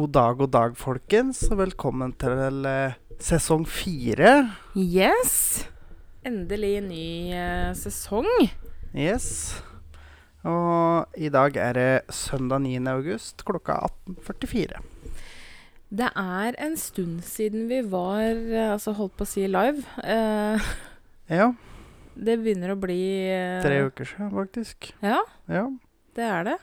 God dag, god dag, folkens. Og velkommen til eh, sesong fire. Yes. Endelig ny eh, sesong. Yes. Og i dag er det søndag 9. august klokka 18.44. Det er en stund siden vi var eh, altså holdt på å si live. Eh, Ja, det begynner å bli eh, tre uker siden, faktisk. Ja, Ja. det er det.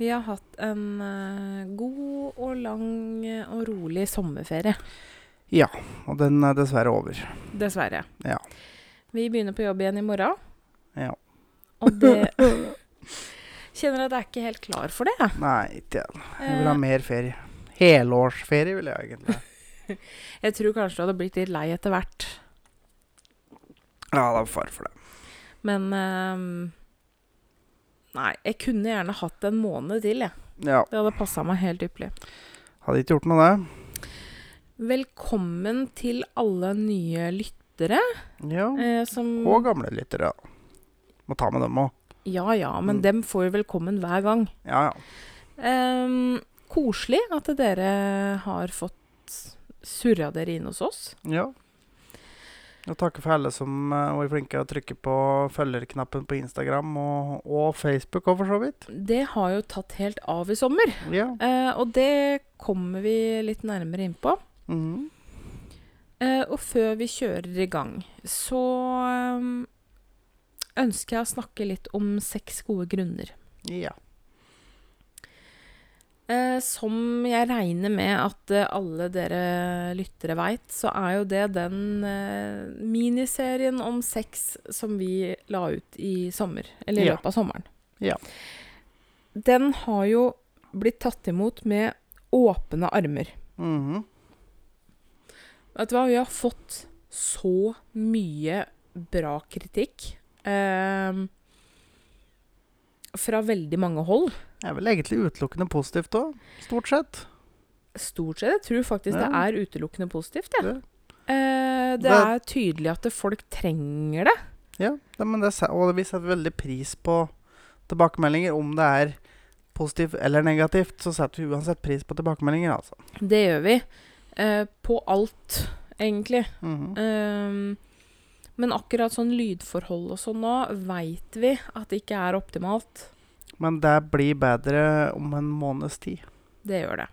Vi har hatt en eh, god og lang eh, og rolig sommerferie. ja. Og den er dessverre over. Dessverre. Ja. Vi begynner på jobb igjen i morgen. Ja. Og det Kjenner at jeg er ikke helt klar for det. Nei, ikke jeg. Jeg vil ha Eh, mer ferie. Helårsferie vil jeg egentlig. jeg tror kanskje du hadde blitt litt lei etter hvert. Ja, det er far for det. Men ehm, Nei, jeg kunne gjerne hatt en måned til, jeg. Ja. Det hadde passa meg helt ypperlig. Hadde ikke gjort noe, det. Velkommen til alle nye lyttere Ja. eh, som Og gamle lyttere. Må ta med dem òg. Ja ja, men Mm. dem får velkommen hver gang. Ja, ja. Eh, koselig at dere har fått surra dere inn hos oss. Ja. Og takke for alle som uh, var flinke å trykke på følgerknappen på Instagram og, og Facebook òg, for så vidt. Det har jo tatt helt av i sommer, Ja. eh, og det kommer vi litt nærmere inn på. Mhm. Eh, og før vi kjører i gang, så ønsker jeg å snakke litt om seks gode grunner. ja. Eh, som jeg regner med at eh, alle dere lyttere veit, så er jo det den eh, miniserien om sex som vi la ut i sommer. Eller i Ja. løpet av sommeren. Ja. Den har jo blitt tatt imot med åpne armer. Mhm. Vet du hva, vi har fått så mye bra kritikk. eh, fra veldig mange hold. Det er vel egentlig utelukkende positivt òg, stort sett. Stort sett. Jeg tror faktisk det er utelukkende positivt. Ja. Det- Eh, det, Det- er tydelig at folk trenger det. Ja, det, men det, og vi setter veldig pris på tilbakemeldinger. Om det er positivt eller negativt, så setter vi uansett pris på tilbakemeldinger, altså. Det gjør vi. Eh, på alt, egentlig. Mhm. Eh, men akkurat sånn lydforhold og sånn nå veit vi at det ikke er optimalt. Men det blir bedre om en måneds tid. Det gjør det.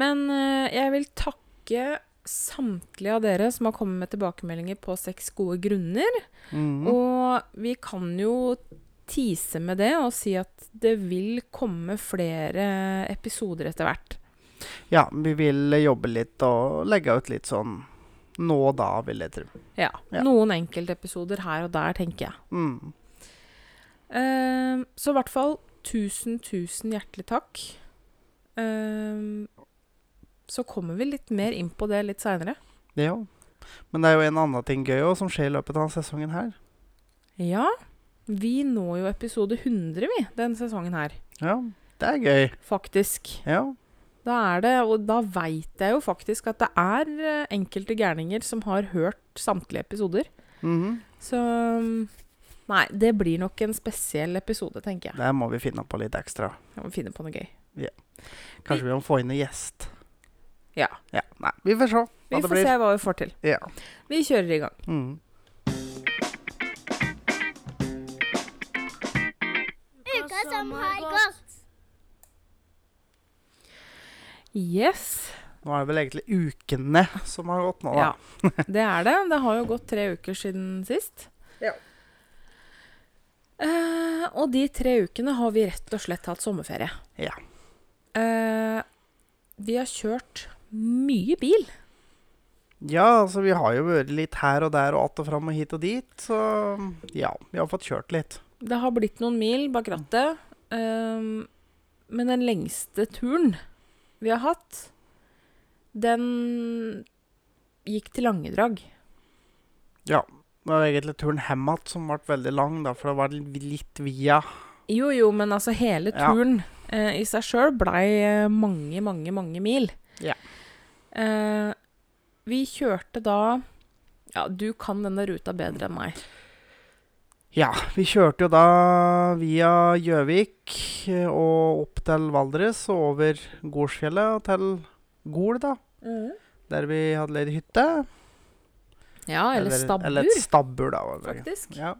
Men eh, jeg vil takke samtlige av dere som har kommet med tilbakemeldinger på seks gode grunner. Mm. Og vi kan jo tease med det og si at det vil komme flere episoder etter hvert. Ja, vi vil jobbe litt og legge ut litt sånn nå og da, vil jeg tro. Ja. Ja. Noen enkeltepisoder her og der, tenker jeg. Mm. Eh, så i hvert fall tusen, tusen hjertelig takk. Eh, så kommer vi litt mer inn på det litt seinere. Ja. Men det er jo en annen ting gøy også, som skjer i løpet av denne sesongen her. Ja, vi når jo episode 100, vi, denne sesongen her. Ja, det er gøy. Faktisk. Ja. Da er det, og da veit jeg jo faktisk at det er eh, enkelte gærninger som har hørt samtlige episoder. Mhm. Så mm, Nei, det blir nok en spesiell episode, tenker jeg. Der må vi finne på litt ekstra. Jeg må finne på noe gøy. Kanskje vi må få inn en gjest. Ja. Ja, Nei, vi får se Vi hva det får blir. se hva vi får til. Ja. Vi kjører i gang. Mm. Uka som har gått. Yes. Nå er det vel egentlig ukene som har gått nå, da. Ja, det er det. Det har jo gått tre uker siden sist. Ja. Eh, og de tre ukene har vi rett og slett hatt sommerferie. Ja. Eh, vi har kjørt mye bil. Ja, altså vi har jo vært litt her og der og att og fram og hit og dit, så ja, vi har fått kjørt litt. Det har blitt noen mil bak rattet. Um, men den lengste turen vi har hatt, den gikk til Langedrag. Ja. Det var egentlig turen hjem igjen som ble veldig lang, da, for det var litt via Jo, jo, men altså hele Ja. turen eh, i seg sjøl blei eh, mange, mange, mange mil. Ja. Eh, vi kjørte da Ja, du kan denne ruta bedre enn meg. Ja, vi kjørte jo da via Gjøvik eh, og opp til Valdres og over Gårdsfjellet og til Gol, da. Der vi hadde leid hytte. Ja, eller, stabbur, Eller et stabbur, da. faktisk. Ja.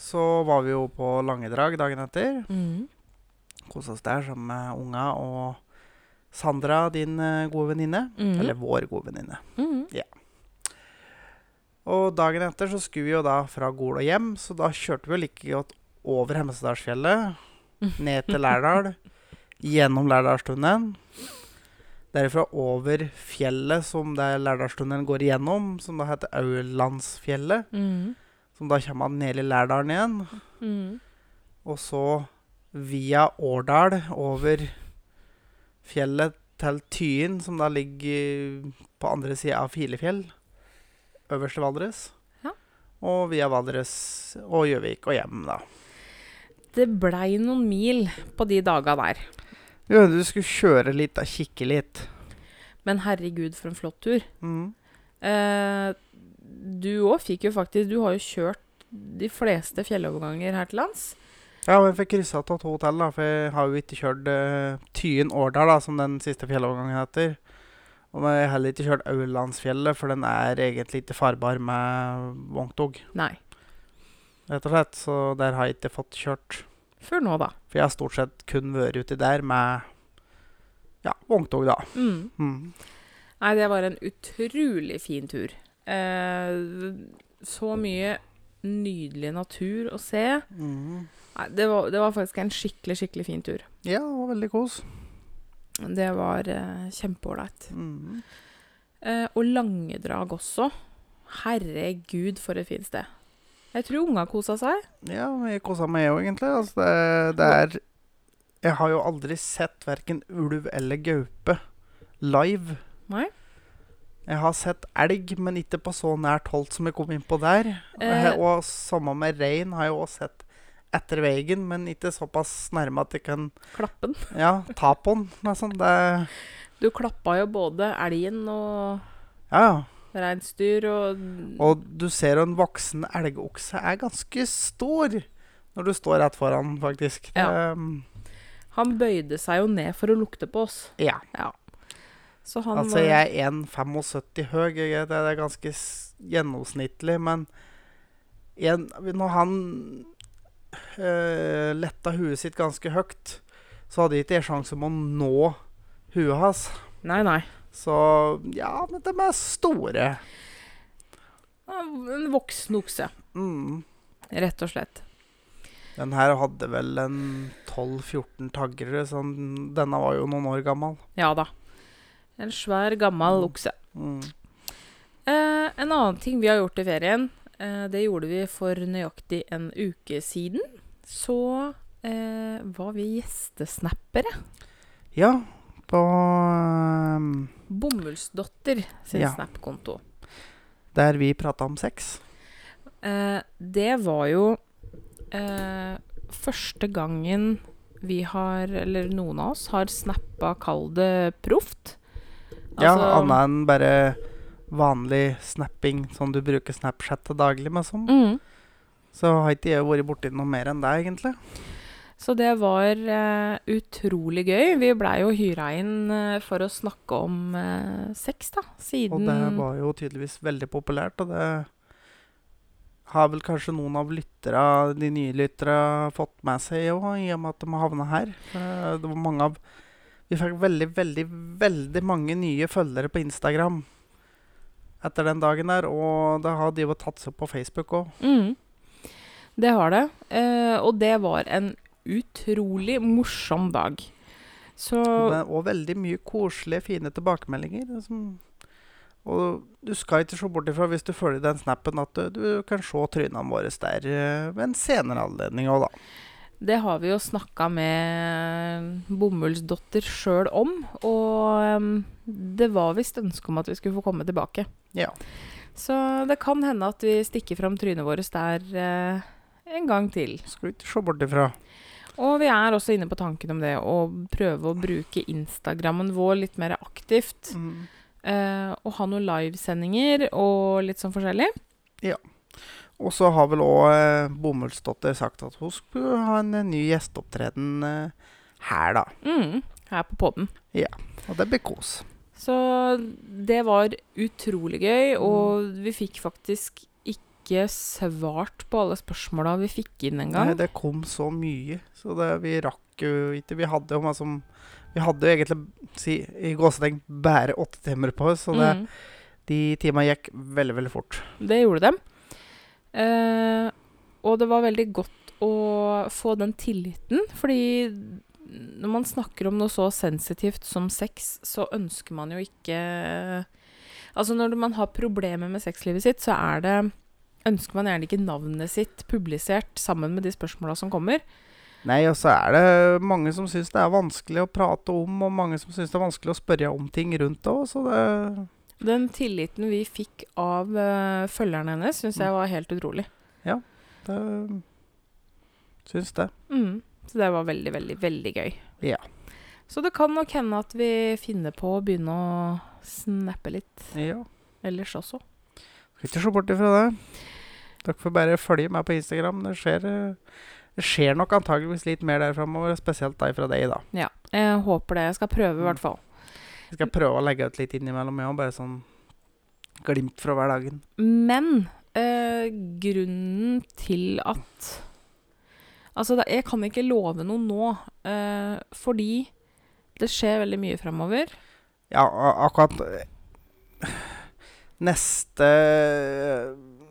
Så var vi jo på Langedrag dagen etter. Mm. Kosa oss der sammen med unga og Sandra, din eh, gode venninne. Mm. Eller vår gode venninne. Mhm. Og dagen etter så skulle vi jo da fra Gol og hjem, så da kjørte vi jo like godt over Hemsedalsfjellet, ned til Lærdal, gjennom Lærdalstunnelen. Derifra over fjellet som Lærdalstunnelen går igjennom, som da heter Aulandsfjellet. Mm. Som da kommer man ned i Lærdalen igjen. Mm. Og så via Årdal over fjellet til Tyen, som da ligger på andre sida av Filefjell. Øverst i Valdres. Ja. Og via Valdres og Gjøvik og hjem, da. Det blei noen mil på de daga der. Ja, du skulle kjøre litt, og Kikke litt. Men herregud, for en flott tur. Mm. Eh, du òg fikk jo faktisk Du har jo kjørt de fleste fjelloverganger her til lands. Ja, men jeg fikk kryssa av to hotell, da. For jeg har jo ikke kjørt uh, Tyen-Årdal, da, som den siste fjellovergangen heter. Og jeg har heller ikke kjørt Aulandsfjellet, for den er egentlig ikke farbar med vogntog. Nei. rett og slett. Så der har jeg ikke fått kjørt. Før nå, da. For jeg har stort sett kun vært uti der med ja, vogntog, da. Mm. Mm. Nei, det var en utrolig fin tur. Eh, så mye nydelig natur å se. Mm. Nei, det var, det var faktisk en skikkelig, skikkelig fin tur. Ja, det var veldig kos. Det var eh, kjempeålreit. Mm. Eh, og Langedrag også. Herregud, for et fint sted. Jeg tror unga kosa seg. Ja, jeg kosa meg òg, egentlig. Altså, det, det er Jeg har jo aldri sett verken ulv eller gaupe live. Nei. Jeg har sett elg, men ikke på så nært hold som jeg kom inn på der. Eh. Og samme med rein har jeg også sett etter veien, men ikke såpass nærme at jeg kan Klappe den? ja, ta på den. Liksom. Det, Du klappa jo både elgen og ja, ja. Reinsdyr og Og du ser jo en voksen elgokse er ganske stor når du står rett foran, faktisk. Det, Han bøyde seg jo ned for å lukte på oss. ja. Så han Altså, eh, jeg er 1,75 høy. Jeg, det er ganske gjennomsnittlig, men jeg, når han øh, letta huet sitt ganske høyt, så hadde ikke jeg sjanse om å nå huet hans. Nei, nei. Så ja, men de er store. En voksen okse, Mm. rett og slett. Den her hadde vel en 12-14 taggere, så denne var jo noen år gammel. Ja da. En svær, gammel okse. Mm. Eh, en annen ting vi har gjort i ferien, eh, det gjorde vi for nøyaktig en uke siden. Så eh, var vi gjestesnappere. Ja, på øhm, Bomullsdotter sin Ja. Snap-konto. Der vi prata om sex. Eh, det var jo eh, første gangen vi har, eller noen av oss, har snappa, kall det proft. Ja, Altså- annet enn bare vanlig snapping som du bruker Snapchat til daglig med sånn. Mm. Så har ikke jeg vært borti noe mer enn det, egentlig. Så det var eh, utrolig gøy. Vi blei jo hyra inn eh, for å snakke om eh, sex, da. Siden Og det var jo tydeligvis veldig populært, og det har vel kanskje noen av lyttera, de nye lyttere fått med seg òg, i og med at de har havna her. Det var mange av Vi fikk veldig, veldig, veldig mange nye følgere på Instagram etter den dagen der, og det har de jo tatt seg opp på Facebook òg. mm, Det har det. Eh, og det var en utrolig morsom dag. Så Og veldig mye koselige, fine tilbakemeldinger. Liksom. og du skal ikke se bort ifra, hvis du følger den snappen, at du, du kan se trynene våre der eh, ved en senere anledning òg, da. det har vi jo snakka med Bomullsdotter sjøl om. Og det var visst ønske om at vi skulle få komme tilbake. Ja. Så det kan hende at vi stikker fram trynet vårt der eh, en gang til. Skal vi ikke se bort ifra. Og vi er også inne på tanken om det å prøve å bruke Instagrammen vår litt mer aktivt. Eh, og ha noen livesendinger og litt sånn forskjellig. Ja. Og så har vel òg eh, Bomullsdotter sagt at hun skulle ha en, eh, ny gjesteopptreden eh, her, da. Mm, her på podden. Og det blir kos. Så det var utrolig gøy, og vi fikk faktisk ikke svart på alle spørsmåla vi fikk inn Nei, det kom så mye, så det, vi rakk jo ikke Vi hadde jo masse Vi hadde jo egentlig si, i gåsetegn bare åtte timer på oss, så det, Mm, de timene gikk veldig, veldig fort. det gjorde dem. Eh, og det var veldig godt å få den tilliten, fordi når man snakker om noe så sensitivt som sex, så ønsker man jo ikke Altså når man har problemer med sexlivet sitt, så er det ønsker man gjerne ikke navnet sitt publisert sammen med de spørsmåla som kommer. Nei, og så er det mange som syns det er vanskelig å prate om, og mange som syns det er vanskelig å spørre om ting rundt det òg, så det Den tilliten vi fikk av uh, følgerne hennes, syns jeg var helt utrolig. det Syns det. Mm. Så det var veldig, veldig, veldig gøy. Ja. Så det kan nok hende at vi finner på å begynne å snappe litt Ja. ellers også. Skal ikke se bort ifra det. Dere får bare følge meg på Instagram. Det skjer, det skjer nok antageligvis litt mer der framover, spesielt deg fra deg, da. Ja, jeg håper det. Jeg skal prøve, i hvert fall. Jeg skal prøve å legge ut litt innimellom, jeg òg, bare sånn glimt fra hverdagen. Men eh, grunnen til at Altså, jeg kan ikke love noe nå, eh, fordi det skjer veldig mye framover. Ja, akkurat Neste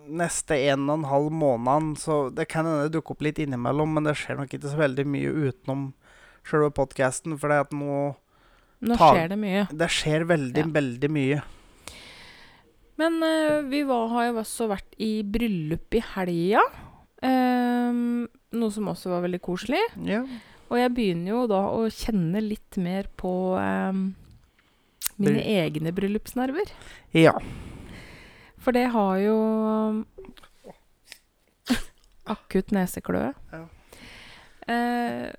Neste en og en halv måned Så det kan hende det dukker opp litt innimellom, men det skjer nok ikke så veldig mye utenom selve podkasten. For det at nå Nå tar, skjer det mye. Det skjer veldig, Ja. veldig mye. Men uh, vi var, har jo også vært i bryllup i helga. Um, noe som også var veldig koselig. Ja. Og jeg begynner jo da å kjenne litt mer på um, mine Bry- egne bryllupsnerver. ja. For det har jo akutt nesekløe. Ja. Eh,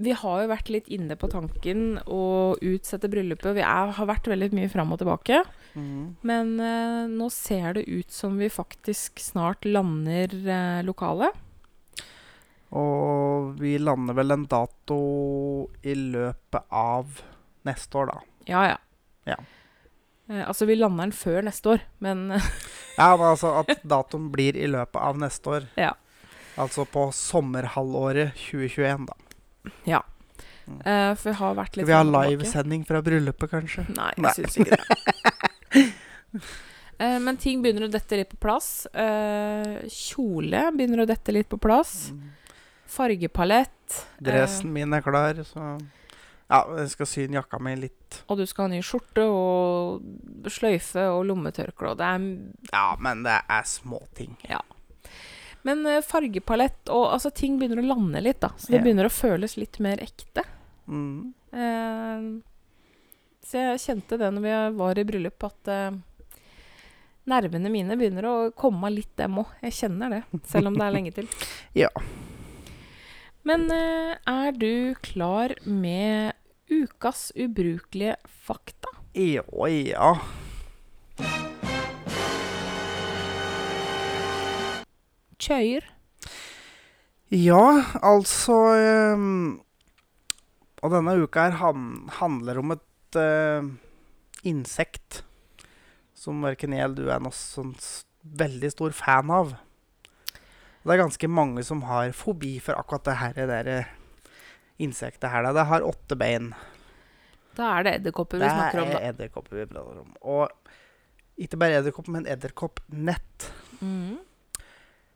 vi har jo vært litt inne på tanken å utsette bryllupet. Vi er, har vært veldig mye fram og tilbake. Mm. Men eh, nå ser det ut som vi faktisk snart lander eh, lokalet. Og vi lander vel en dato i løpet av neste år, da. Ja, ja. Ja. Eh, altså, vi lander den før neste år, men Ja, men altså at datoen blir i løpet av neste år. Ja. Altså på sommerhalvåret 2021, da. eh, For vi har vært litt Skal vi ha fram og tilbake. livesending fra bryllupet, kanskje? Nei, Nei. jeg syns ikke det. uh, men ting begynner å dette litt på plass. Uh, kjole begynner å dette litt på plass. Fargepalett. Dressen min er klar, så Ja, jeg skal sy inn jakka mi litt. Og du skal ha ny skjorte og sløyfe og lommetørkle. Og det er Ja, men det er småting. Men eh, fargepalett og altså, ting begynner å lande litt, da. Så det Ja. begynner å føles litt mer ekte. Mm. Eh, så jeg kjente det når vi var i bryllup, at eh, nervene mine begynner å komme litt, dem òg. Jeg kjenner det, selv om det er lenge til. Ja. Men eh, er du klar med ukas ubrukelige fakta? Ja, ja. Kjøyer. Ja, altså ehm, Og denne uka her han, handler om et uh, insekt som verken jeg eller du er noe sånn veldig stor fan av. Det er ganske mange som har fobi for akkurat det her det der eh, insektet her. da. Det har åtte bein. Da er det edderkopper vi Det snakker om, Det er edderkopper vi prater om. Og ikke bare edderkopp, men edderkoppnett. Mm.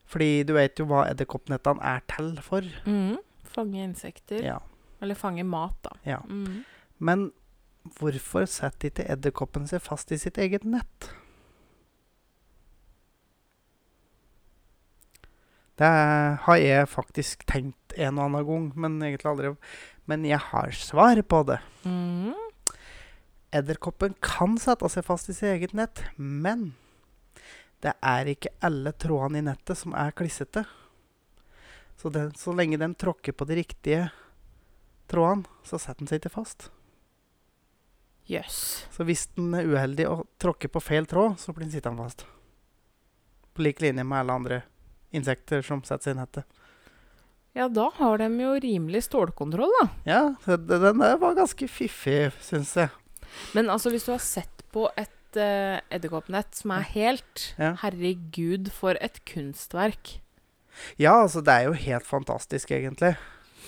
Fordi du vet jo hva edderkoppnettene er til for. Mm. Fange insekter. Ja. Eller fange mat, da. Ja. Mm. Men hvorfor setter ikke edderkoppen seg fast i sitt eget nett? Det har jeg faktisk tenkt en og annen gang, men egentlig aldri Men jeg har svar på det. Mm. Edderkoppen kan sette seg fast i sitt eget nett, men det er ikke alle trådene i nettet som er klissete. Så, den, så lenge den tråkker på de riktige trådene, så setter den seg ikke fast. Jøss. Så hvis den er uheldig og tråkker på feil tråd, så blir den sittende fast. På lik linje med alle andre insekter som setter seg i nettet. Ja, da har de jo rimelig stålkontroll, da. Ja, den der var ganske fiffig, syns jeg. Men altså, hvis du har sett på et uh, edderkoppnett som er helt Ja. Herregud, for et kunstverk. Ja, altså, det er jo helt fantastisk, egentlig.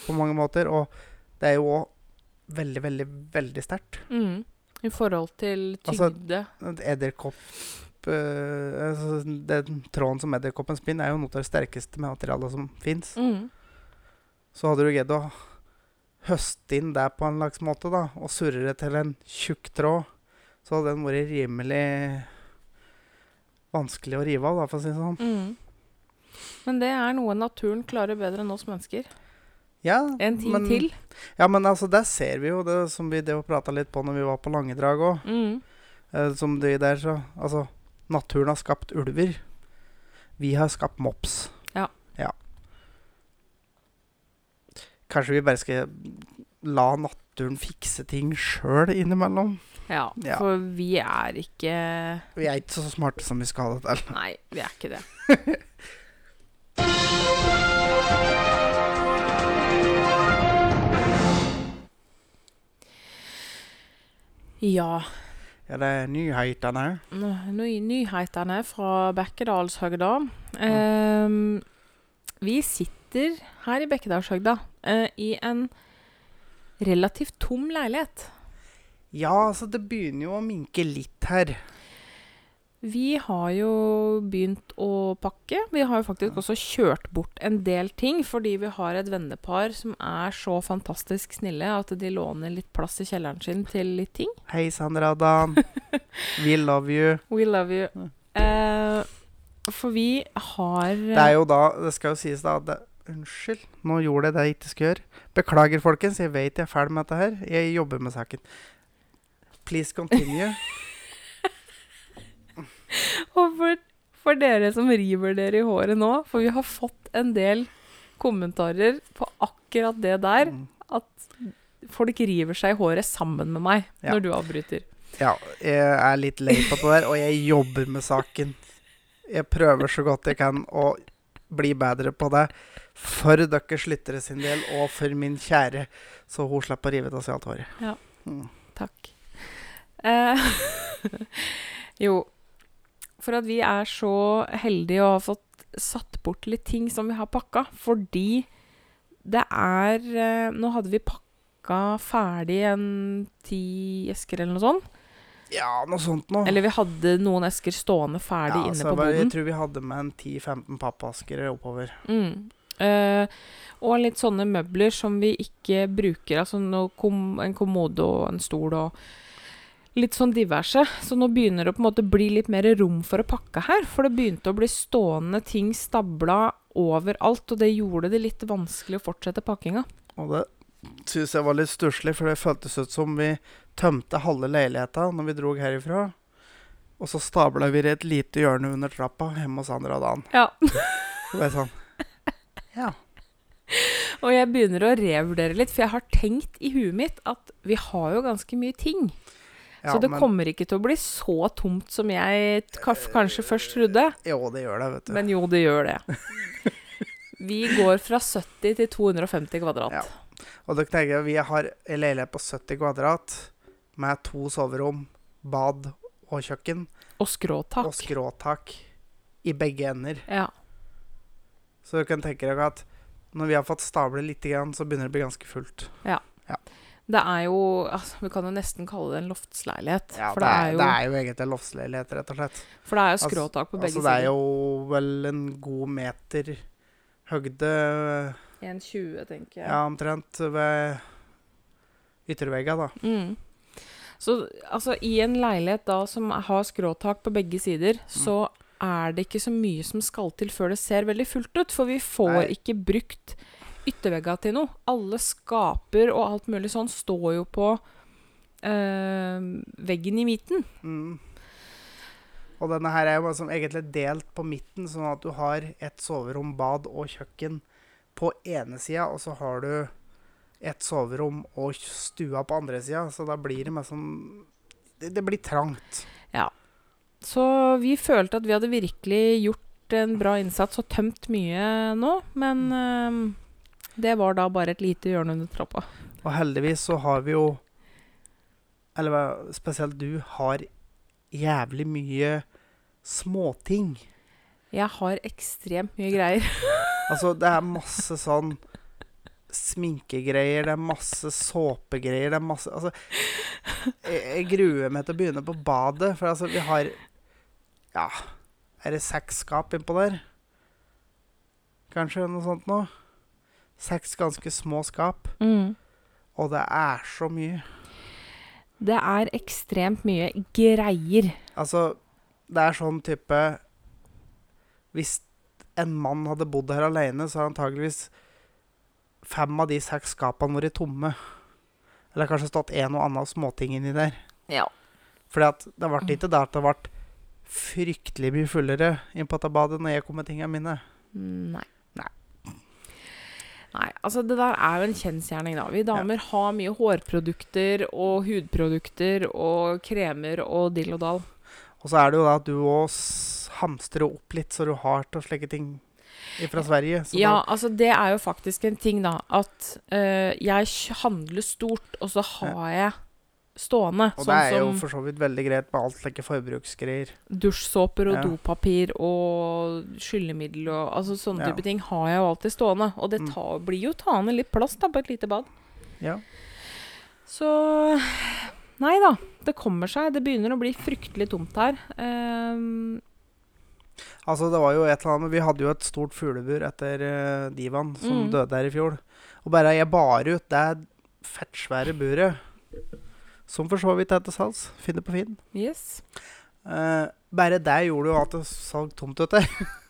På mange måter. Og det er jo òg veldig, veldig, veldig sterkt. Mm. I forhold til Altså, tygde. Et Edderkopp uh, altså, Den tråden som edderkoppen spinner, er jo noe av det sterkeste materialet som fins. Mm. Så hadde du greid å høste inn det på en slags måte, da, og surre det til en tjukk tråd, så hadde den vært rimelig vanskelig å rive av, da, for å si det sånn. Mm. Men det er noe naturen klarer bedre enn oss mennesker. Ja, En ting men, til. Ja, men altså, der ser vi jo det som vi det prata litt på når vi var på Langedrag òg. Mm. Eh, som de der, så Altså, naturen har skapt ulver. Vi har skapt mops. Ja. ja. Kanskje vi bare skal la naturen fikse ting sjøl innimellom? Ja, Ja. for vi er ikke Vi er ikke så smarte som vi skal ha det til. Nei, vi er ikke det. Ja. Ja, det er nyhetene. Ny, nyhetene fra Bekkedalshøgda. Ehm, vi sitter her i Bekkedalshøgda eh, i en relativt tom leilighet. Ja, altså, det begynner jo å minke litt her. Vi har jo begynt å pakke. Vi har jo faktisk også kjørt bort en del ting, fordi vi har et vennepar som er så fantastisk snille at de låner litt plass i kjelleren sin til litt ting. Hei, Sandra Radan. Dan. We love you. We love you. Eh, for vi har Det er jo da Det skal jo sies da at Unnskyld, nå gjorde jeg det jeg ikke skulle gjøre. Beklager, folkens. Jeg vet jeg er ferdig med dette her. Jeg jobber med saken. Please continue. Og for, for dere som river dere i håret nå, for vi har fått en del kommentarer på akkurat det der, Mm. at folk river seg i håret sammen med meg Ja. når du avbryter. Ja, jeg er litt lei på det der, og jeg jobber med saken. Jeg prøver så godt jeg kan å bli bedre på det. For deres lyttere sin del, og for min kjære, så hun slipper å rive av seg alt håret. Mm. Takk. Eh, jo, for at vi er så heldige å ha fått satt bort litt ting som vi har pakka, fordi det er eh, Nå hadde vi pakka ferdig en ti esker eller noe sånt. Ja, noe sånt noe. Eller vi hadde noen esker stående ferdig ja, inne så på boden. Jeg tror vi hadde med en 10-15 pappasker oppover. Mm. Eh, og litt sånne møbler som vi ikke bruker. Altså kom en kommode og en stol og litt sånn diverse. Så nå begynner det å på en måte bli litt mer rom for å pakke her. For det begynte å bli stående ting stabla overalt, og det gjorde det litt vanskelig å fortsette pakkinga. Og det syns jeg var litt stusslig, for det føltes ut som vi tømte halve leiligheta når vi drog herifra. Og så stabla vi det i et lite hjørne under trappa hjemme hos Sandra og Dan. Ja. det var sånn Ja. Og jeg begynner å revurdere litt, for jeg har tenkt i huet mitt at vi har jo ganske mye ting. ja så det men, kommer ikke til å bli så tomt som jeg kanskje først trodde. Jo, det gjør det, vet du. Men jo, det gjør det. Vi går fra 70 til 250 kvadrat. Ja. Og dere tenker, vi har en leilighet på 70 kvadrat med to soverom, bad og kjøkken. Og skråtak. Og skråtak i begge ender. Ja. Så du kan tenke deg at når vi har fått stablet litt, grann, så begynner det å bli ganske fullt. Ja, Det er jo altså, Vi kan jo nesten kalle det en loftsleilighet. Ja, for, det er jo, det er jo egentlig en loftsleilighet, rett og slett. for det er jo Altså- skråtak på begge sider. Altså, det er jo vel en god meter høgde 1,20, tenker jeg. Ja, omtrent ved yttervegga, da. Mm. Så altså, i en leilighet da som har skråtak på begge sider, Mm. så er det ikke så mye som skal til før det ser veldig fullt ut. For vi får Nei. ikke brukt yttervegga til noe. Alle skaper og alt mulig sånn står jo på øh, veggen i midten. Mm. Og denne her er jo liksom egentlig delt på midten, sånn at du har et soverom, bad og kjøkken på ene sida, og så har du et soverom og stua på andre sida. Så da blir det mer sånn det, det blir trangt. Så vi følte at vi hadde virkelig gjort en bra innsats og tømt mye nå, men eh, det var da bare et lite hjørne under trappa. Og heldigvis så har vi jo Eller spesielt du har jævlig mye småting. Jeg har ekstremt mye greier. Altså, det er masse sånn sminkegreier, det er masse såpegreier, det er masse Altså, jeg, jeg gruer meg til å begynne på badet, for altså, vi har Ja, er det seks skap innpå der? Kanskje noe sånt noe? Seks ganske små skap, og det er så mye. Det er ekstremt mye greier. Altså, det er sånn type Hvis en mann hadde bodd her alene, så har antageligvis fem av de seks skapene vært tomme. Eller kanskje stått en og annen småting inni der. Ja. Fordi at det ble ikke det at det ble fryktelig mye fullere inn på badet når jeg kom med tingene mine. Nei. Nei. Nei, altså det der er jo en kjensgjerning, da. Vi damer har mye hårprodukter og hudprodukter og kremer og dill og dall. Og så er det jo da at du òg hamstrer opp litt, så du har til å slekke ting fra Sverige. Så Ja, da, altså det er jo faktisk en ting, da. At eh, jeg handler stort, og så har jeg stående. og det sånn er jo for så vidt veldig greit med alt slike forbruksgreier. dusjsåper og Ja. dopapir og skyllemiddel og altså sånne Ja. type ting har jeg jo alltid stående. Og det Mm. blir jo taende litt plass da på et lite bad. Ja. Så Nei da. Det kommer seg. Det begynner å bli fryktelig tomt her. Um, Altså, det var jo et eller annet Vi hadde jo et stort fuglebur etter uh, Divan, som Mm. døde her i fjor. Og bare jeg bar ut det fettsvære buret, som for så vidt er til salgs, finner på Finn yes. Uh, Bare det gjorde jo at det salg tomt ut der.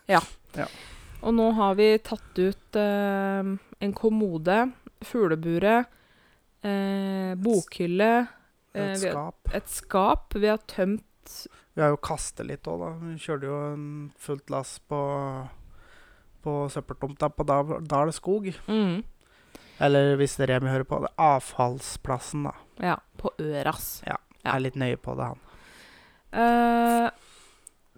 Og nå har vi tatt ut uh, en kommode, fugleburet, uh, bokhylle, Et skap. har- et skap. Vi har tømt Vi har jo kastet litt òg, da. Vi kjørte jo en fullt lass på, på søppeltomta på Dal skog. mm, Eller hvis det Remi hører på, det avfallsplassen, da. Ja, på Øras. Ja. Ja. Er litt nøye på det, han. Uh,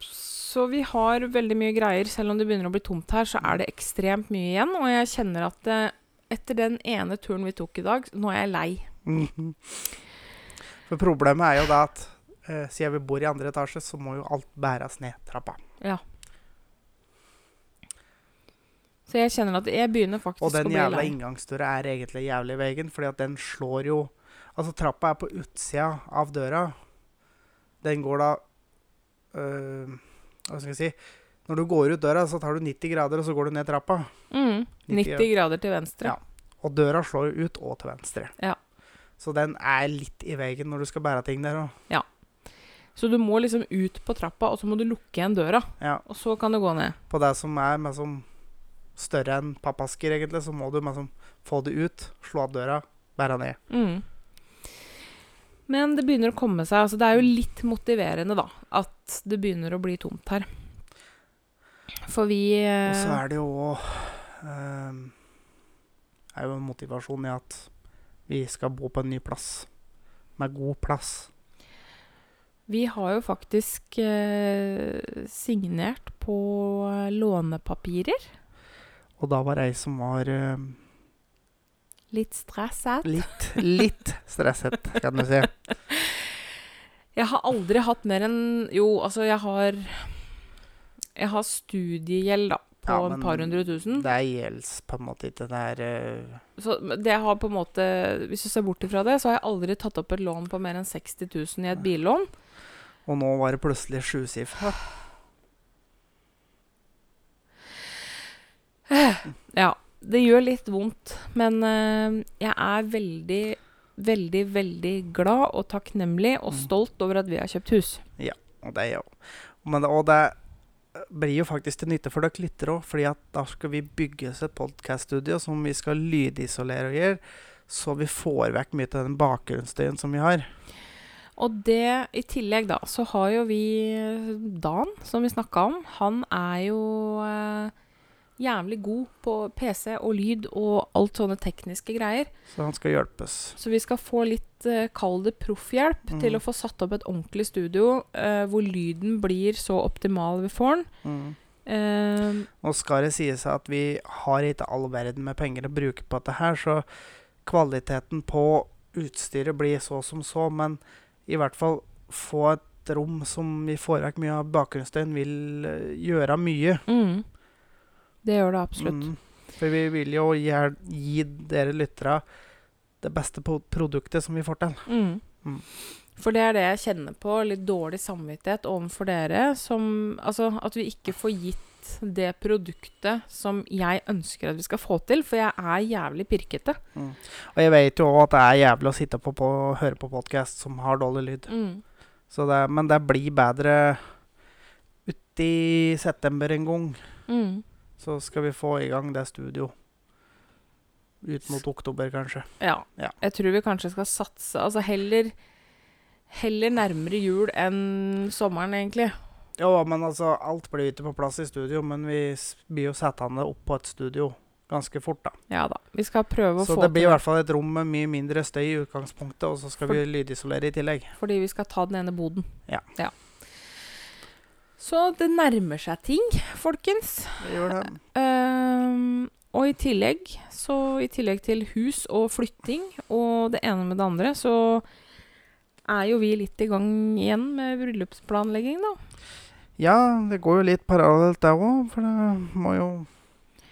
så vi har veldig mye greier. Selv om det begynner å bli tomt her, så er det ekstremt mye igjen. Og jeg kjenner at eh, etter den ene turen vi tok i dag, nå er jeg lei. Mhm. For problemet er jo da at uh, siden vi bor i andre etasje, så må jo alt bæres ned trappa. Så jeg kjenner at jeg begynner faktisk å bli lei. Og den jævla inngangsdøra er egentlig jævlig i veggen, fordi at den slår jo Altså, trappa er på utsida av døra. Den går da øh, Hva skal jeg si Når du går ut døra, så tar du 90 grader, og så går du ned trappa. Mm, 90 90 grader til venstre. Ja. Og døra slår jo ut og til venstre. Ja. Så den er litt i veggen når du skal bære ting der òg. Så du må liksom ut på trappa, og så må du lukke igjen døra. Ja. Og så kan du gå ned. På det som er med som større enn pappasker, egentlig, så må du liksom få det ut, slå av døra, bære ned. Mm. Men det begynner å komme seg. Altså, det er jo litt motiverende, da, at det begynner å bli tomt her. For vi Og så eh, er det jo òg er jo en motivasjon i at vi skal bo på en ny plass. Med god plass. Vi har jo faktisk eh, signert på eh, lånepapirer. Og da var det ei som var eh, Litt stresset. litt, litt stresset, kan du si. Jeg har aldri hatt mer enn Jo, altså, jeg har Jeg har studiegjeld, da, på Ja, et par hundre tusen. Det gjelder på en måte ikke. Det er eh, Så det har på en måte Hvis du ser bort ifra det, så har jeg aldri tatt opp et lån på mer enn 60 000 i et billån. Og nå var det plutselig sjusifra. Ja. Det gjør litt vondt, men eh, jeg er veldig, veldig, veldig glad og takknemlig og Mm. stolt over at vi har kjøpt hus. Og det er jo Men Og det blir jo faktisk til nytte for dere lyttere òg, fordi at da skal vi bygge oss et podkaststudio som vi skal lydisolere og gjøre, så vi får vekk mye av den bakgrunnsstøyen som vi har. Og det i tillegg, da, så har jo vi eh, Dan, som vi snakka om. Han er jo eh, jævlig god på PC og lyd og alt sånne tekniske greier. Så han skal hjelpes. Så vi skal få litt, uh, kall det proffhjelp, Mm. til å få satt opp et ordentlig studio uh, hvor lyden blir så optimal vi får den. Mm. Uh, Nå skal det sies at vi har ikke all verden med penger å bruke på dette her, så kvaliteten på utstyret blir så som så, men i hvert fall få et rom som vi får vekk mye av bakgrunnsstøyen, vil gjøre mye. mm. Det gjør det absolutt. Mm. For vi vil jo gi, gi dere lyttere det beste produktet som vi får til. Mm. Mm. For det er det jeg kjenner på. Litt dårlig samvittighet overfor dere. Som, altså, at vi ikke får gitt det produktet som jeg ønsker at vi skal få til. For jeg er jævlig pirkete. Og jeg vet jo òg at det er jævlig å sitte på, på høre på podkast som har dårlig lyd. Mm. Så det, men det blir bedre uti september en gang. Mm. Så skal vi få i gang det studio. Ut mot oktober, kanskje. Ja. Ja. Jeg tror vi kanskje skal satse Altså heller Heller nærmere jul enn sommeren, egentlig. Jo, men altså, alt blir ikke på plass i studio, men vi blir jo settende opp på et studio ganske fort, da. Ja da. Vi skal prøve å Så få det blir i hvert fall et rom med mye mindre støy i utgangspunktet, og så skal For- vi lydisolere i tillegg. Fordi vi skal ta den ene boden. Ja. Ja. Så det nærmer seg ting, folkens. Det gjør det. Ehm, og i tillegg, så i tillegg til hus og flytting og det ene med det andre, så er jo vi litt i gang igjen med bryllupsplanlegging, da. Ja, det går jo litt parallelt der òg, for det må jo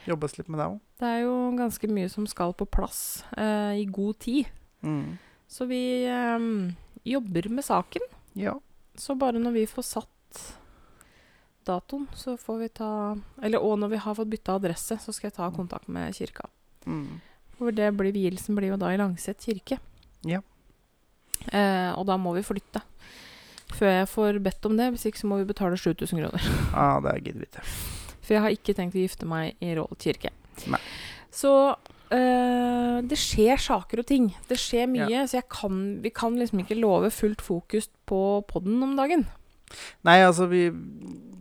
jobbes litt med det òg. Det er jo ganske mye som skal på plass uh, i god tid. Mm. Så vi um, jobber med saken. Ja. Så bare når vi får satt datoen, så får vi ta Eller og når vi har fått bytta adresse, så skal jeg ta kontakt med kirka. Mm. For det blir, vielsen blir jo da i Langset kirke. Ja. Eh, og da må vi flytte. Før jeg får bedt om det. Hvis ikke så må vi betale 7000 kroner. ja, det gidder vi ikke. For jeg har ikke tenkt å gifte meg i Rål kirke. Nei. Så eh, det skjer saker og ting. Det skjer mye. Så jeg kan, vi kan liksom ikke love fullt fokus på podden om dagen. Nei, altså, vi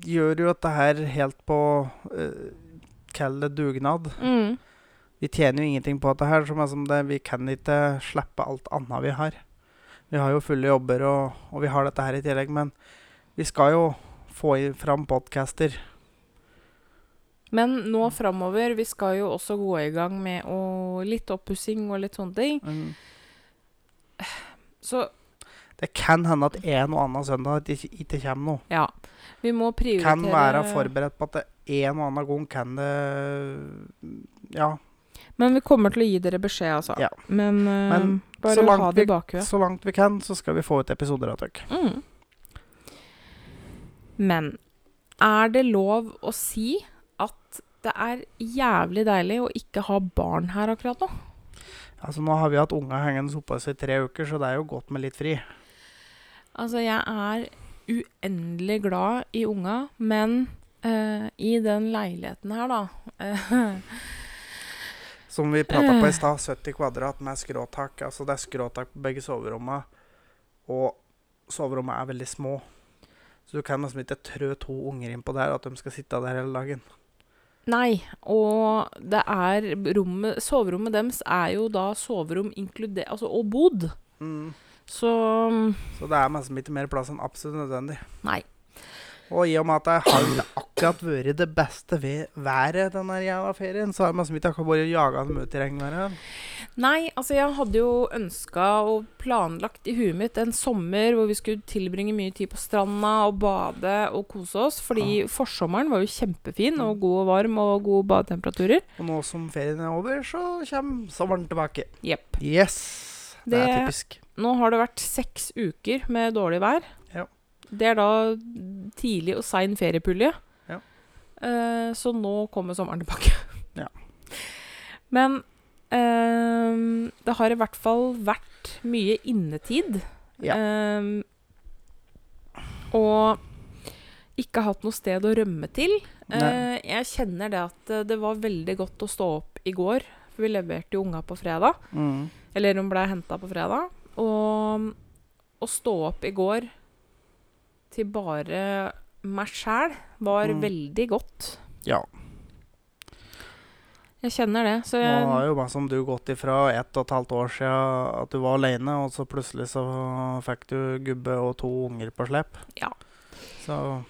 gjør jo dette her helt på uh, Kall det dugnad. Mm. Vi tjener jo ingenting på dette her, som er som det. Vi kan ikke slippe alt annet vi har. Vi har jo fulle jobber, og, og vi har dette her i tillegg, men vi skal jo få i, fram podcaster. Men nå framover, vi skal jo også gå i gang med å, litt oppussing og litt sånne ting. Mm. Så Det kan hende at en og annen søndag ikke, ikke kommer noe. ja, vi må prioritere Kan være forberedt på at det en og annen gang kan det Ja. Men vi kommer til å gi dere beskjed, altså. Ja. Men, uh, Men bare ha det i bakhuet. Så langt vi kan, så skal vi få ut episoder av dere. Mm. Men er det lov å si at det er jævlig deilig å ikke ha barn her akkurat nå? Altså Nå har vi hatt unga hengende oppå oss i tre uker, så det er jo godt med litt fri. Altså, jeg er uendelig glad i unga, men uh, i den leiligheten her, da eh, Som vi prata på i stad, 70 kvadrat med skråtak. Altså det er skråtak på begge soverommene, og soverommene er veldig små. Så du kan liksom ikke trø to unger innpå der, at de skal sitte der hele dagen. Nei, og det er rommet Soverommet deres er jo da soverom inkludert Altså og bod. Mm. Så Så det er liksom ikke mer plass enn absolutt nødvendig. Nei. Og i og med at det har ikke akkurat vært det beste ved været denne jævla ferien, så har man ikke vært jaga dem ut i regnværet. Nei, altså jeg hadde jo ønska og planlagt i huet mitt en sommer hvor vi skulle tilbringe mye tid på stranda og bade og kose oss. Fordi forsommeren var jo kjempefin og god og varm og gode badetemperaturer. Og nå som ferien er over, så kommer sommeren tilbake. Jepp. Yes! Det, er typisk. Nå har det vært seks uker med dårlig vær. Ja. Det er da tidlig og sein feriepulje. Ja. Eh, så nå kommer sommeren tilbake. Ja. Men eh, det har i hvert fall vært mye innetid. Ja. Eh, og ikke hatt noe sted å rømme til. Eh, jeg kjenner det at eh, det var veldig godt å stå opp i går, for vi leverte jo unga på fredag. Mm. Eller hun ble henta på fredag. Og å stå opp i går til bare meg sjæl var Mm. veldig godt. Ja. Jeg kjenner det. Så Nå jeg, har jo som du gått ifra ett og et halvt år siden at du var alene, og så plutselig så fikk du gubbe og to unger på slep. Ja. Så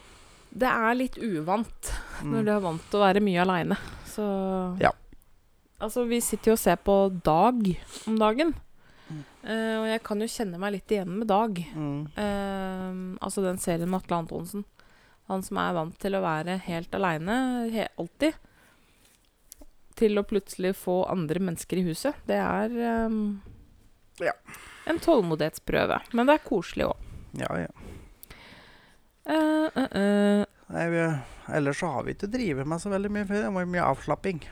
det er litt uvant. når Mm. du er vant til å være mye aleine. Så Ja. Altså, vi sitter jo og ser på Dag om dagen. Mm. Eh, og jeg kan jo kjenne meg litt igjen med Dag. Mm. Uh, altså den serien med Atle Antonsen. Han som er vant til å være helt aleine he alltid. Til å plutselig få andre mennesker i huset. Det er um, Ja. en tålmodighetsprøve. Men det er koselig òg. Ja, ja. Uh. Nei, vi, ellers så har vi ikke drevet med så veldig mye før. Det var mye avslapping.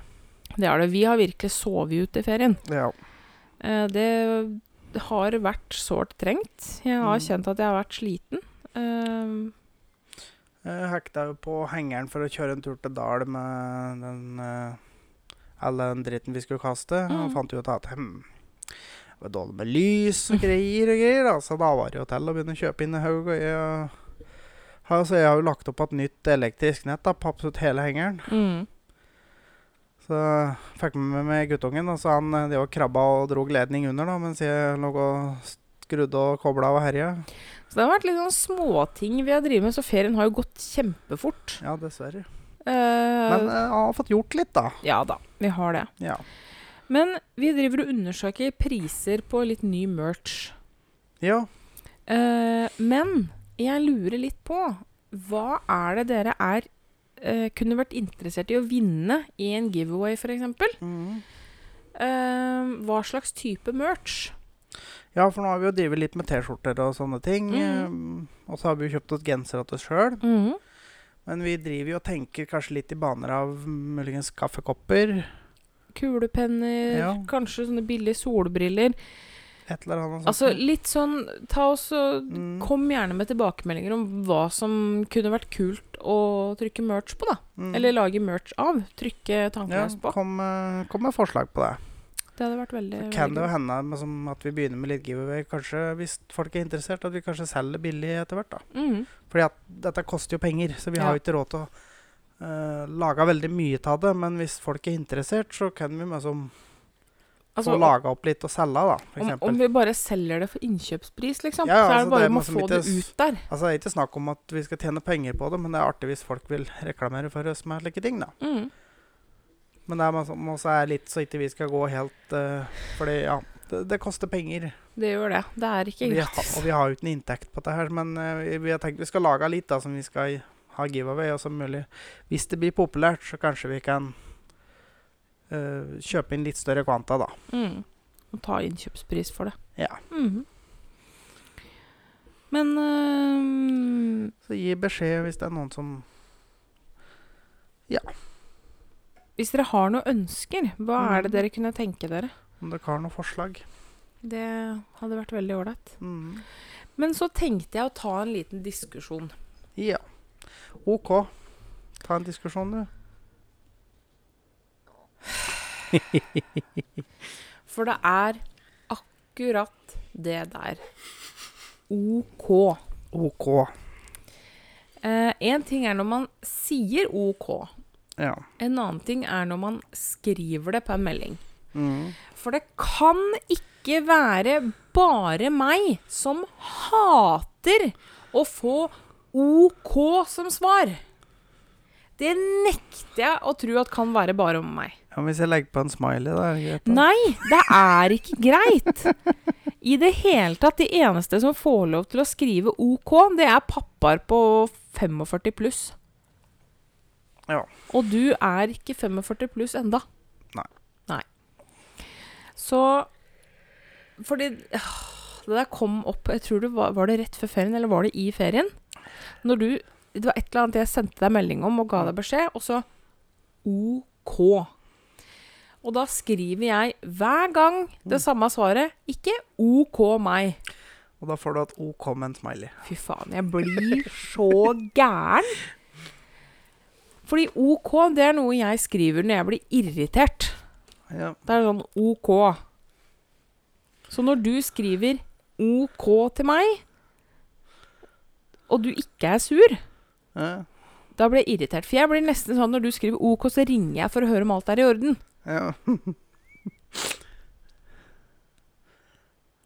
Det er det. Vi har virkelig sovet ut i ferien. Ja. Eh, det har vært sårt trengt. Jeg har Mm. kjent at jeg har vært sliten. Eh, Jeg hekta jo på hengeren for å kjøre en tur til Dal med den eh, all den dritten vi skulle kaste. Og Mm. fant jo ut at hm, det var dårlig med lys og greier og greier. Da. Så da var det jo til å begynne å kjøpe inn en haug. Og jeg, har, jeg har jo lagt opp et nytt elektrisk nett da, absolutt hele hengeren. mm. Så fikk med meg guttungen, og så han eh, det var krabba og drog ledning under da, mens jeg lå og skrudde og kobla og herja. Så det har vært litt sånn småting vi har drevet med, så ferien har jo gått kjempefort. Ja, dessverre. Uh, Men jeg har fått gjort litt, da. ja da, vi har det. Ja. Men vi driver og undersøker priser på litt ny merch. ja. Uh, men jeg lurer litt på hva er det dere er eh, kunne vært interessert i å vinne i en giveaway, f.eks.? Mm. Uh, hva slags type merch? Ja, for nå har vi jo drevet litt med T-skjorter og sånne ting. Mm. eh, og så har vi jo kjøpt oss gensere til oss sjøl. Mm. Men vi driver jo og tenker kanskje litt i baner av muligens kaffekopper. Kulepenner, Ja. kanskje sånne billige solbriller. Et eller annet sånt. Altså litt sånn Ta oss og Mm. Kom gjerne med tilbakemeldinger om hva som kunne vært kult å trykke merch på, da. Mm. Eller lage merch av. Trykke ja, tankeløst på. kom, eh, kom med forslag på det. Det hadde vært veldig, Så kan det jo hende med som at vi begynner med litt giveaway. Kanskje hvis folk er interessert, at vi kanskje selger billig etter hvert. da. Mm. Fordi at dette koster jo penger, så vi Ja. har jo ikke råd til å uh, lage veldig mye av det. Men hvis folk er interessert, så kan vi liksom Altså, få laga opp litt og selge, da. Om, om vi bare selger det for innkjøpspris, liksom, Ja, ja, så er altså, det bare om å få det ut der. Altså, det er ikke snakk om at vi skal tjene penger på det, men det er artig hvis folk vil reklamere for oss med slike ting, da. Mm. Men det er også er litt så ikke vi skal gå helt uh, Fordi, ja, det, det koster penger. Det gjør det. Det er ikke gratis. og vi har jo ikke noe inntekt på dette her, men uh, vi, vi har tenkt vi skal lage litt da, som vi skal ha giveaway, og som mulig Hvis det blir populært, så kanskje vi kan eh, kjøpe inn litt større kvanta, da. Mm. Og ta innkjøpspris for det. Ja. Mhm. Men uh, Så gi beskjed hvis det er noen som Ja. hvis dere har noen ønsker, hva er det Mhm. dere kunne tenke dere? Om dere har noen forslag. Det hadde vært veldig ålreit. Mm. Men så tenkte jeg å ta en liten diskusjon. Ja. OK. Ta en diskusjon, du. For det er akkurat det der. OK. OK. Én ting er når man sier OK. Ja. En annen ting er når man skriver det på en melding. Mm. For det kan ikke være bare meg som hater å få OK som svar. Det nekter jeg å tro at kan være bare om meg. ja. Hvis jeg legger på en smiley, da er det greit? da? Nei, det er ikke greit. I det hele tatt, de eneste som får lov til å skrive OK, det er pappaer på 45 pluss. Ja. Og du er ikke 45 pluss enda. Nei. Nei. Så Fordi øh, det der kom opp Jeg tror det var, var det rett før ferien, eller var det i ferien? Når du Det var et eller annet jeg sendte deg melding om og ga deg beskjed, og så OK. Og da skriver jeg hver gang det samme svaret. Ikke OK meg. Og da får du et OK med en smiley. Fy faen, jeg blir så gæren. Fordi OK, det er noe jeg skriver når jeg blir irritert. Ja. Det er sånn OK. Så når du skriver OK til meg, og du ikke er sur, Ja. da blir jeg irritert. For jeg blir nesten sånn når du skriver OK, så ringer jeg for å høre om alt er i orden. ja.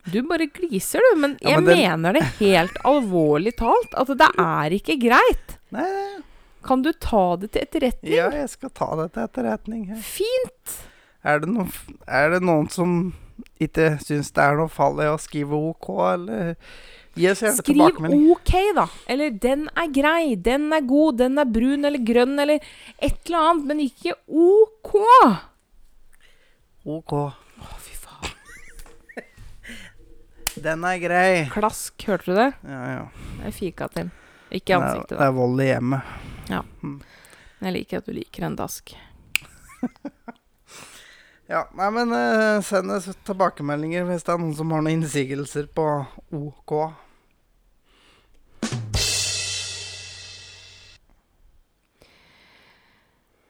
Du bare gliser, du. Men Ja, jeg men det- mener det helt alvorlig talt. At det er ikke greit. Nei, Kan du ta det til etterretning? Ja, jeg skal ta det til etterretning. her. Fint! Er det, noen, er det noen som ikke syns det er noe fall i å skrive OK, eller gjerne Skriv? OK, da. Eller 'den er grei', 'den er god', 'den er brun eller grønn', eller et eller annet, men ikke OK. OK. Å, fy faen. Den er grei. Klask, hørte du det? Ja, ja. Jeg fika til. Ikke i ansiktet, da. Det er vold i hjemmet. Jeg liker at du liker en dask. Ja, nei, men uh, send oss tilbakemeldinger hvis det er noen som har noen innsigelser på OK.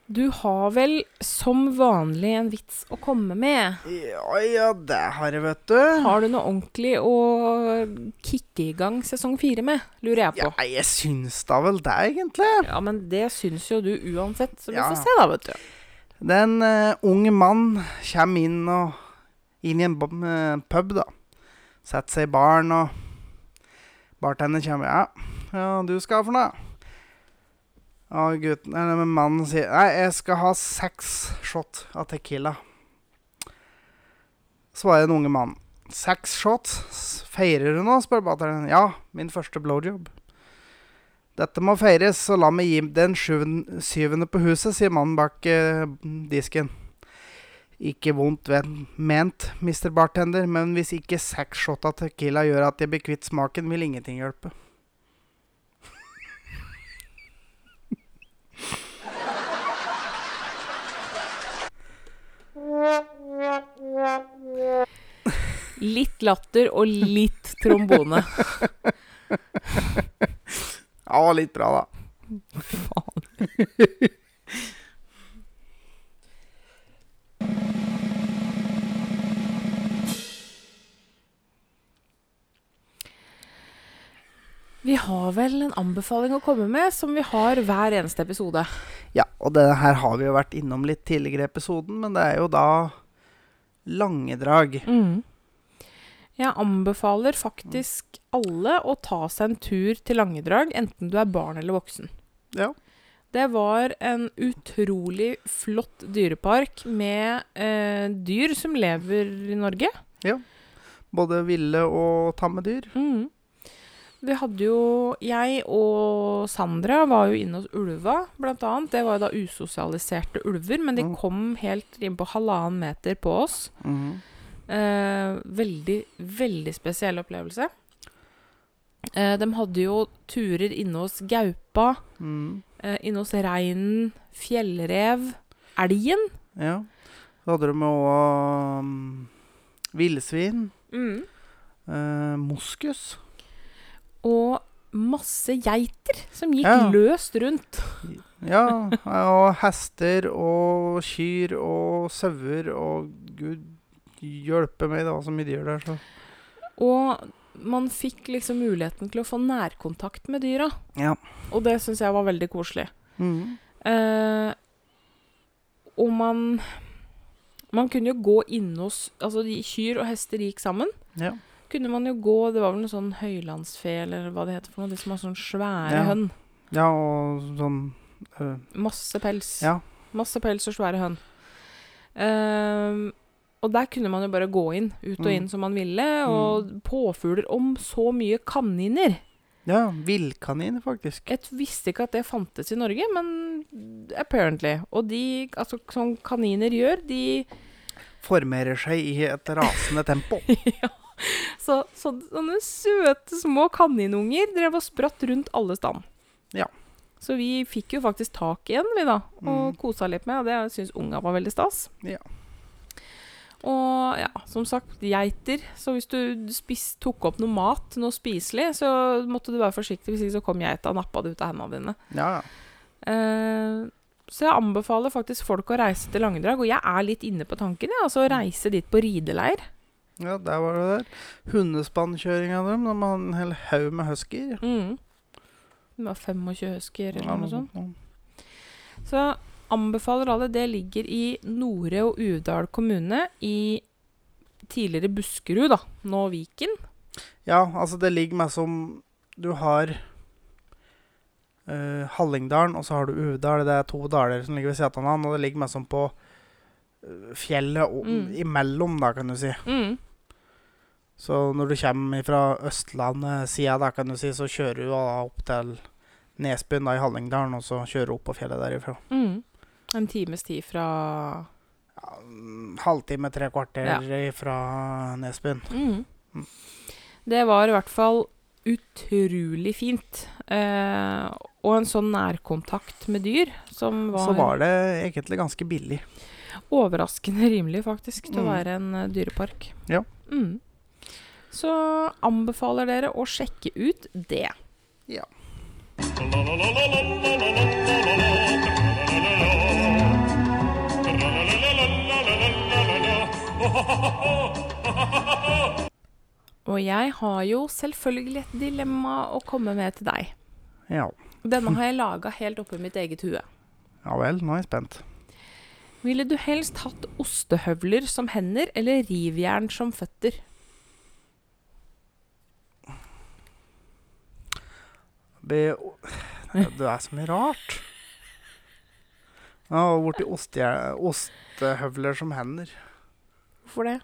Du har vel som vanlig en vits å komme med? Ja, ja, det har jeg, vet du. Har du noe ordentlig å kicke i gang sesong fire med, lurer jeg på. Ja, jeg syns da vel det, egentlig. Ja, men det syns jo du uansett, så vi Ja. får se da, vet du. Det er en eh, ung mann kommer inn, og, inn i en eh, pub, da. Setter seg i baren, og bartenderen kommer. Ja, ja, du skal ha for noe? Og gutten, eller mannen sier Nei, jeg skal ha seks shot av Tequila. Svarer den unge mannen. Seks shots? Feirer du nå? spør bartenderen. Ja, min første blowjob. Dette må feires, så la meg gi den syvende på huset, sier mannen bak eh, disken. Ikke vondt ment, mister Bartender, men hvis ikke seks shot av tequila gjør at jeg blir kvitt smaken, vil ingenting hjelpe. Litt latter og litt trombone. Ja, litt bra, da. Faen. Vi har vel en anbefaling å komme med, som vi har hver eneste episode. Ja, og det her har vi jo vært innom litt tidligere i episoden, men det er jo da lange drag. Jeg anbefaler faktisk alle å ta seg en tur til Langedrag, enten du er barn eller voksen. Ja. Det var en utrolig flott dyrepark med eh, dyr som lever i Norge. Ja. Både ville og tamme dyr. Mm. Vi hadde jo Jeg og Sandra var jo inne hos ulva, blant annet. Det var jo da usosialiserte ulver, men de Mm. kom helt inn på halvannen meter på oss. Mm. Eh, veldig, veldig spesiell opplevelse. Eh, de hadde jo turer inne hos gaupa, mm. eh, inne hos reinen, fjellrev, elgen. Ja. Så hadde de òg um, villsvin. Mm. eh, moskus. Og masse geiter som gikk Ja. løst rundt. Ja, og hester og kyr og sauer og gud hjelpe meg, det var så mye dyr der, så Og man fikk liksom muligheten til å få nærkontakt med dyra. Ja. Og det syns jeg var veldig koselig. Mhm. Eh, og man Man kunne jo gå inne hos Altså, de, kyr og hester gikk sammen. Ja. Kunne man jo gå Det var vel noe sånn høylandsfe, eller hva det heter for noe. De som har sånn svære Ja. hønn. ja, og sånn øh, Masse pels. Ja. Masse pels og svære hønn. Ehm, og der kunne man jo bare gå inn, ut og Mm. inn som man ville. Og påfugler om så mye kaniner. Ja, villkaniner, faktisk. Jeg visste ikke at det fantes i Norge, men apparently. Og de, altså som kaniner gjør, de Formerer seg i et rasende tempo. så, så, Sånne søte små kaninunger drev og spratt rundt alle stand. Ja. Så vi fikk jo faktisk tak i en, vi da, og Mm. kosa litt med. Og det syns unga var veldig stas. Ja. Og ja, som sagt, geiter. Så hvis du spis, tok opp noe mat, noe spiselig, så måtte du være forsiktig, hvis ikke så kom geita og nappa det ut av hendene dine. Ja. Eh, så jeg anbefaler faktisk folk å reise til Langedrag, og jeg er litt inne på tanken, ja, altså å reise dit på rideleir. Ja, der var det der. Hundespannkjøringa dem. De har en hel haug med huskyer. Mm. Det var 25 husker eller Ja, noe sånt. Ja. Så anbefaler alle. Det ligger i Nore og Uvdal kommune i tidligere Buskerud, da. Nå Viken. Ja, altså det ligger meg som Du har uh, Hallingdalen, og så har du Uvdal. Det er to daler som ligger ved siden av hverandre, og det ligger mest som på eh, fjellet og, Mm. imellom, da, kan du si. Mm. Så når du kommer fra Østlandet-sida, da, kan du si, så kjører du opp til Nesbyen da, i Hallingdalen, og så kjører du opp på fjellet derifra. Mm. En times tid fra Ja, halvtime, tre kvarter fra Nesbyen. mm. Mm. Det var i hvert fall utrolig fint. Eh, og en sånn nærkontakt med dyr som var, Så var det egentlig ganske billig. overraskende rimelig, faktisk, til å Mm. være en eh, dyrepark. Ja. Mm. Så anbefaler dere å sjekke ut det. Ja. Og jeg har jo selvfølgelig et dilemma å komme med til deg. Ja. Denne har jeg laga helt oppi mitt eget hue. ja vel, nå er jeg spent. Ville du helst hatt ostehøvler som hender eller rivjern som føtter? Det, det er så mye rart. Ja, og borti ostehje- ostehøvler som hender. Hvorfor det?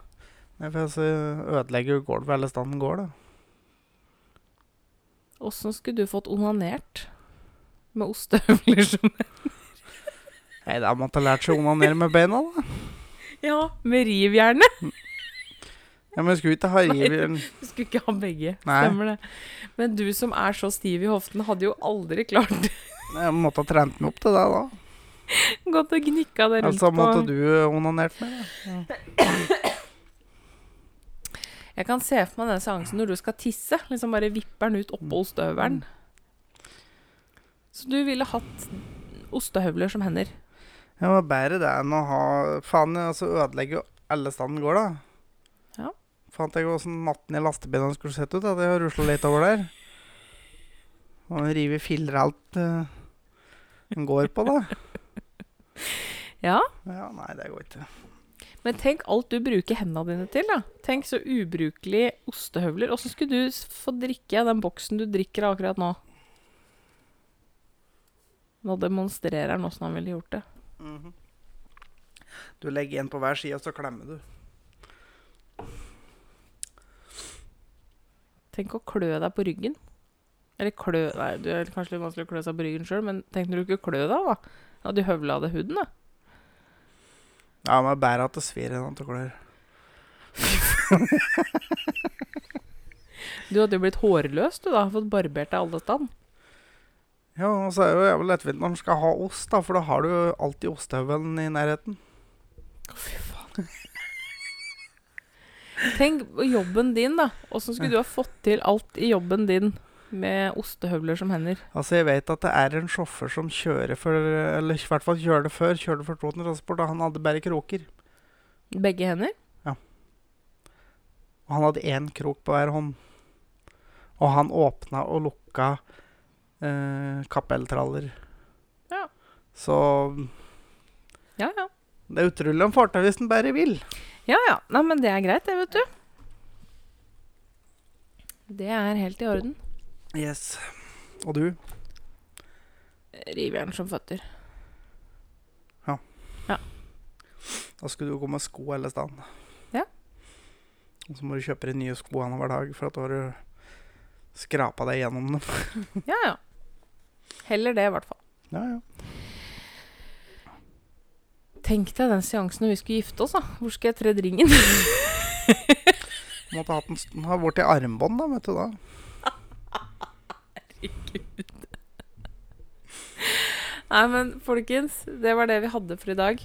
Nei, for jeg ødelegger jo gulvet hele steder den går, da. Åssen skulle du fått onanert med ostehøvler som hender? Nei, da måtte jeg lært seg å onanere med beina, da. Ja, med rivjernet. Ja, Men skulle ikke ha Nei. Du skulle ikke ha begge. Nei. Stemmer det. Men du som er så stiv i hoften, hadde jo aldri klart Jeg måtte ha trent meg opp til det, da. gått og gnikka det rundt Altså måtte på du onanert meg. Da. Jeg kan se for meg den seansen når du skal tisse. Liksom bare vipper den ut oppå ostehøvelen. Så du ville hatt ostehøvler som hender. Ja, men bedre det enn å ha Faen, altså ødelegger jo alle steder går, da. Fant jeg åssen matten i lastebilen skulle sett ut. At jeg har rusla litt over der. Og river filler alt uh, går på, da. Ja, Ja, nei, det går ikke. Men tenk alt du bruker hendene dine til. da. Tenk så ubrukelig ostehøvler. Åssen skulle du få drikke den boksen du drikker av akkurat nå? Nå demonstrerer han åssen han ville gjort det. Mhm. Du legger en på hver side, og så klemmer du. Tenk å klø deg på ryggen. Eller klø Nei, det er kanskje litt vanskelig å klø seg på ryggen sjøl, men tenk når du ikke klø deg, da. Hadde du høvla av deg huden, da. Ja, men bedre at det svir enn at det klør. Du hadde jo blitt hårløs, du, da. Fått barbert deg alle stand. Ja, og så er det jo jævlig lettvint når man skal ha ost, da, for da har du jo alltid ostehøvelen i nærheten. Å, fy faen. Tenk jobben din, da. Åssen skulle du ha fått til alt i jobben din med ostehøvler som hender? Altså, jeg vet at det er en sjåfør som kjører for Eller i hvert fall kjørte før. Kjørte for Toten Transport, og han hadde bare kroker. Begge hender? Ja. Og han hadde én krok på hver hånd. Og han åpna og lukka eh, kappelltraller. Ja. Så Ja, ja. det er utrolig om fartøy hvis den bare vil. Ja, ja. Nei, men det er greit, det, vet du. Det er helt i orden. Yes. Og du? Rivjern som føtter. Da skulle du gå med sko hele stedet. Ja. Og så må du kjøpe de nye skoene hver dag, for at da har du skrapa deg gjennom dem. Ja, ja. Heller det, i hvert fall. Ja, ja. Tenk deg den seansen når vi skulle gifte oss, da. Hvor skal jeg tre ringen? Måtte hatt den ha vært i armbånd, da, vet du da. Herregud. Nei, men folkens, det var det vi hadde for i dag.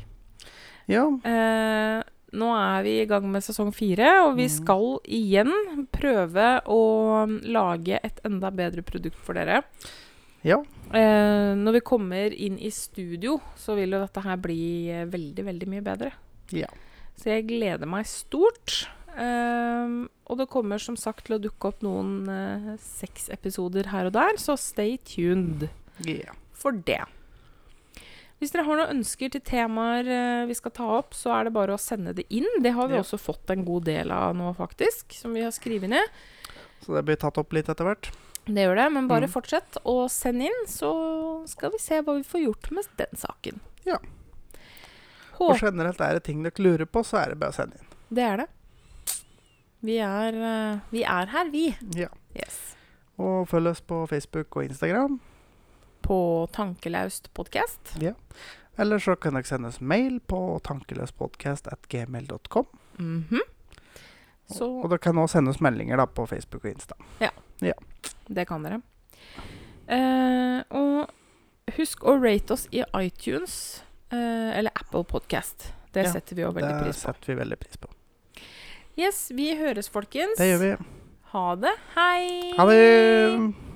Ja. Eh, nå er vi i gang med sesong fire, og vi Mhm. skal igjen prøve å lage et enda bedre produkt for dere. Ja. Eh, når vi kommer inn i studio, så vil jo dette her bli eh, veldig, veldig mye bedre. Ja. Så jeg gleder meg stort. Eh, og det kommer som sagt til å dukke opp noen eh, sexepisoder her og der, så stay tuned yeah. for det. Hvis dere har noen ønsker til temaer eh, vi skal ta opp, så er det bare å sende det inn. Det har vi Ja. også fått en god del av nå, faktisk, som vi har skrevet ned. Så det blir tatt opp litt etter hvert. Det gjør det, men bare Mm. fortsett å sende inn, så skal vi se hva vi får gjort med den saken. Ja. Og generelt er det ting dere lurer på, så er det bare å sende inn. det er det. Vi er, eh, vi er her, vi. Ja. Yes. Og følg oss på Facebook og Instagram. På Tankelaust podkast. Eller så kan dere sende oss mail på tankeløspodkast.gmail.com. Mm -hmm. Og dere kan også sende oss meldinger da på Facebook og Insta. Det kan dere. Eh, og husk å rate oss i iTunes eh, eller Apple Podcast. Det Ja, setter vi jo veldig pris på. setter vi veldig pris på. Yes, vi høres, folkens. Det gjør vi. Ha det. Hei. Ha det!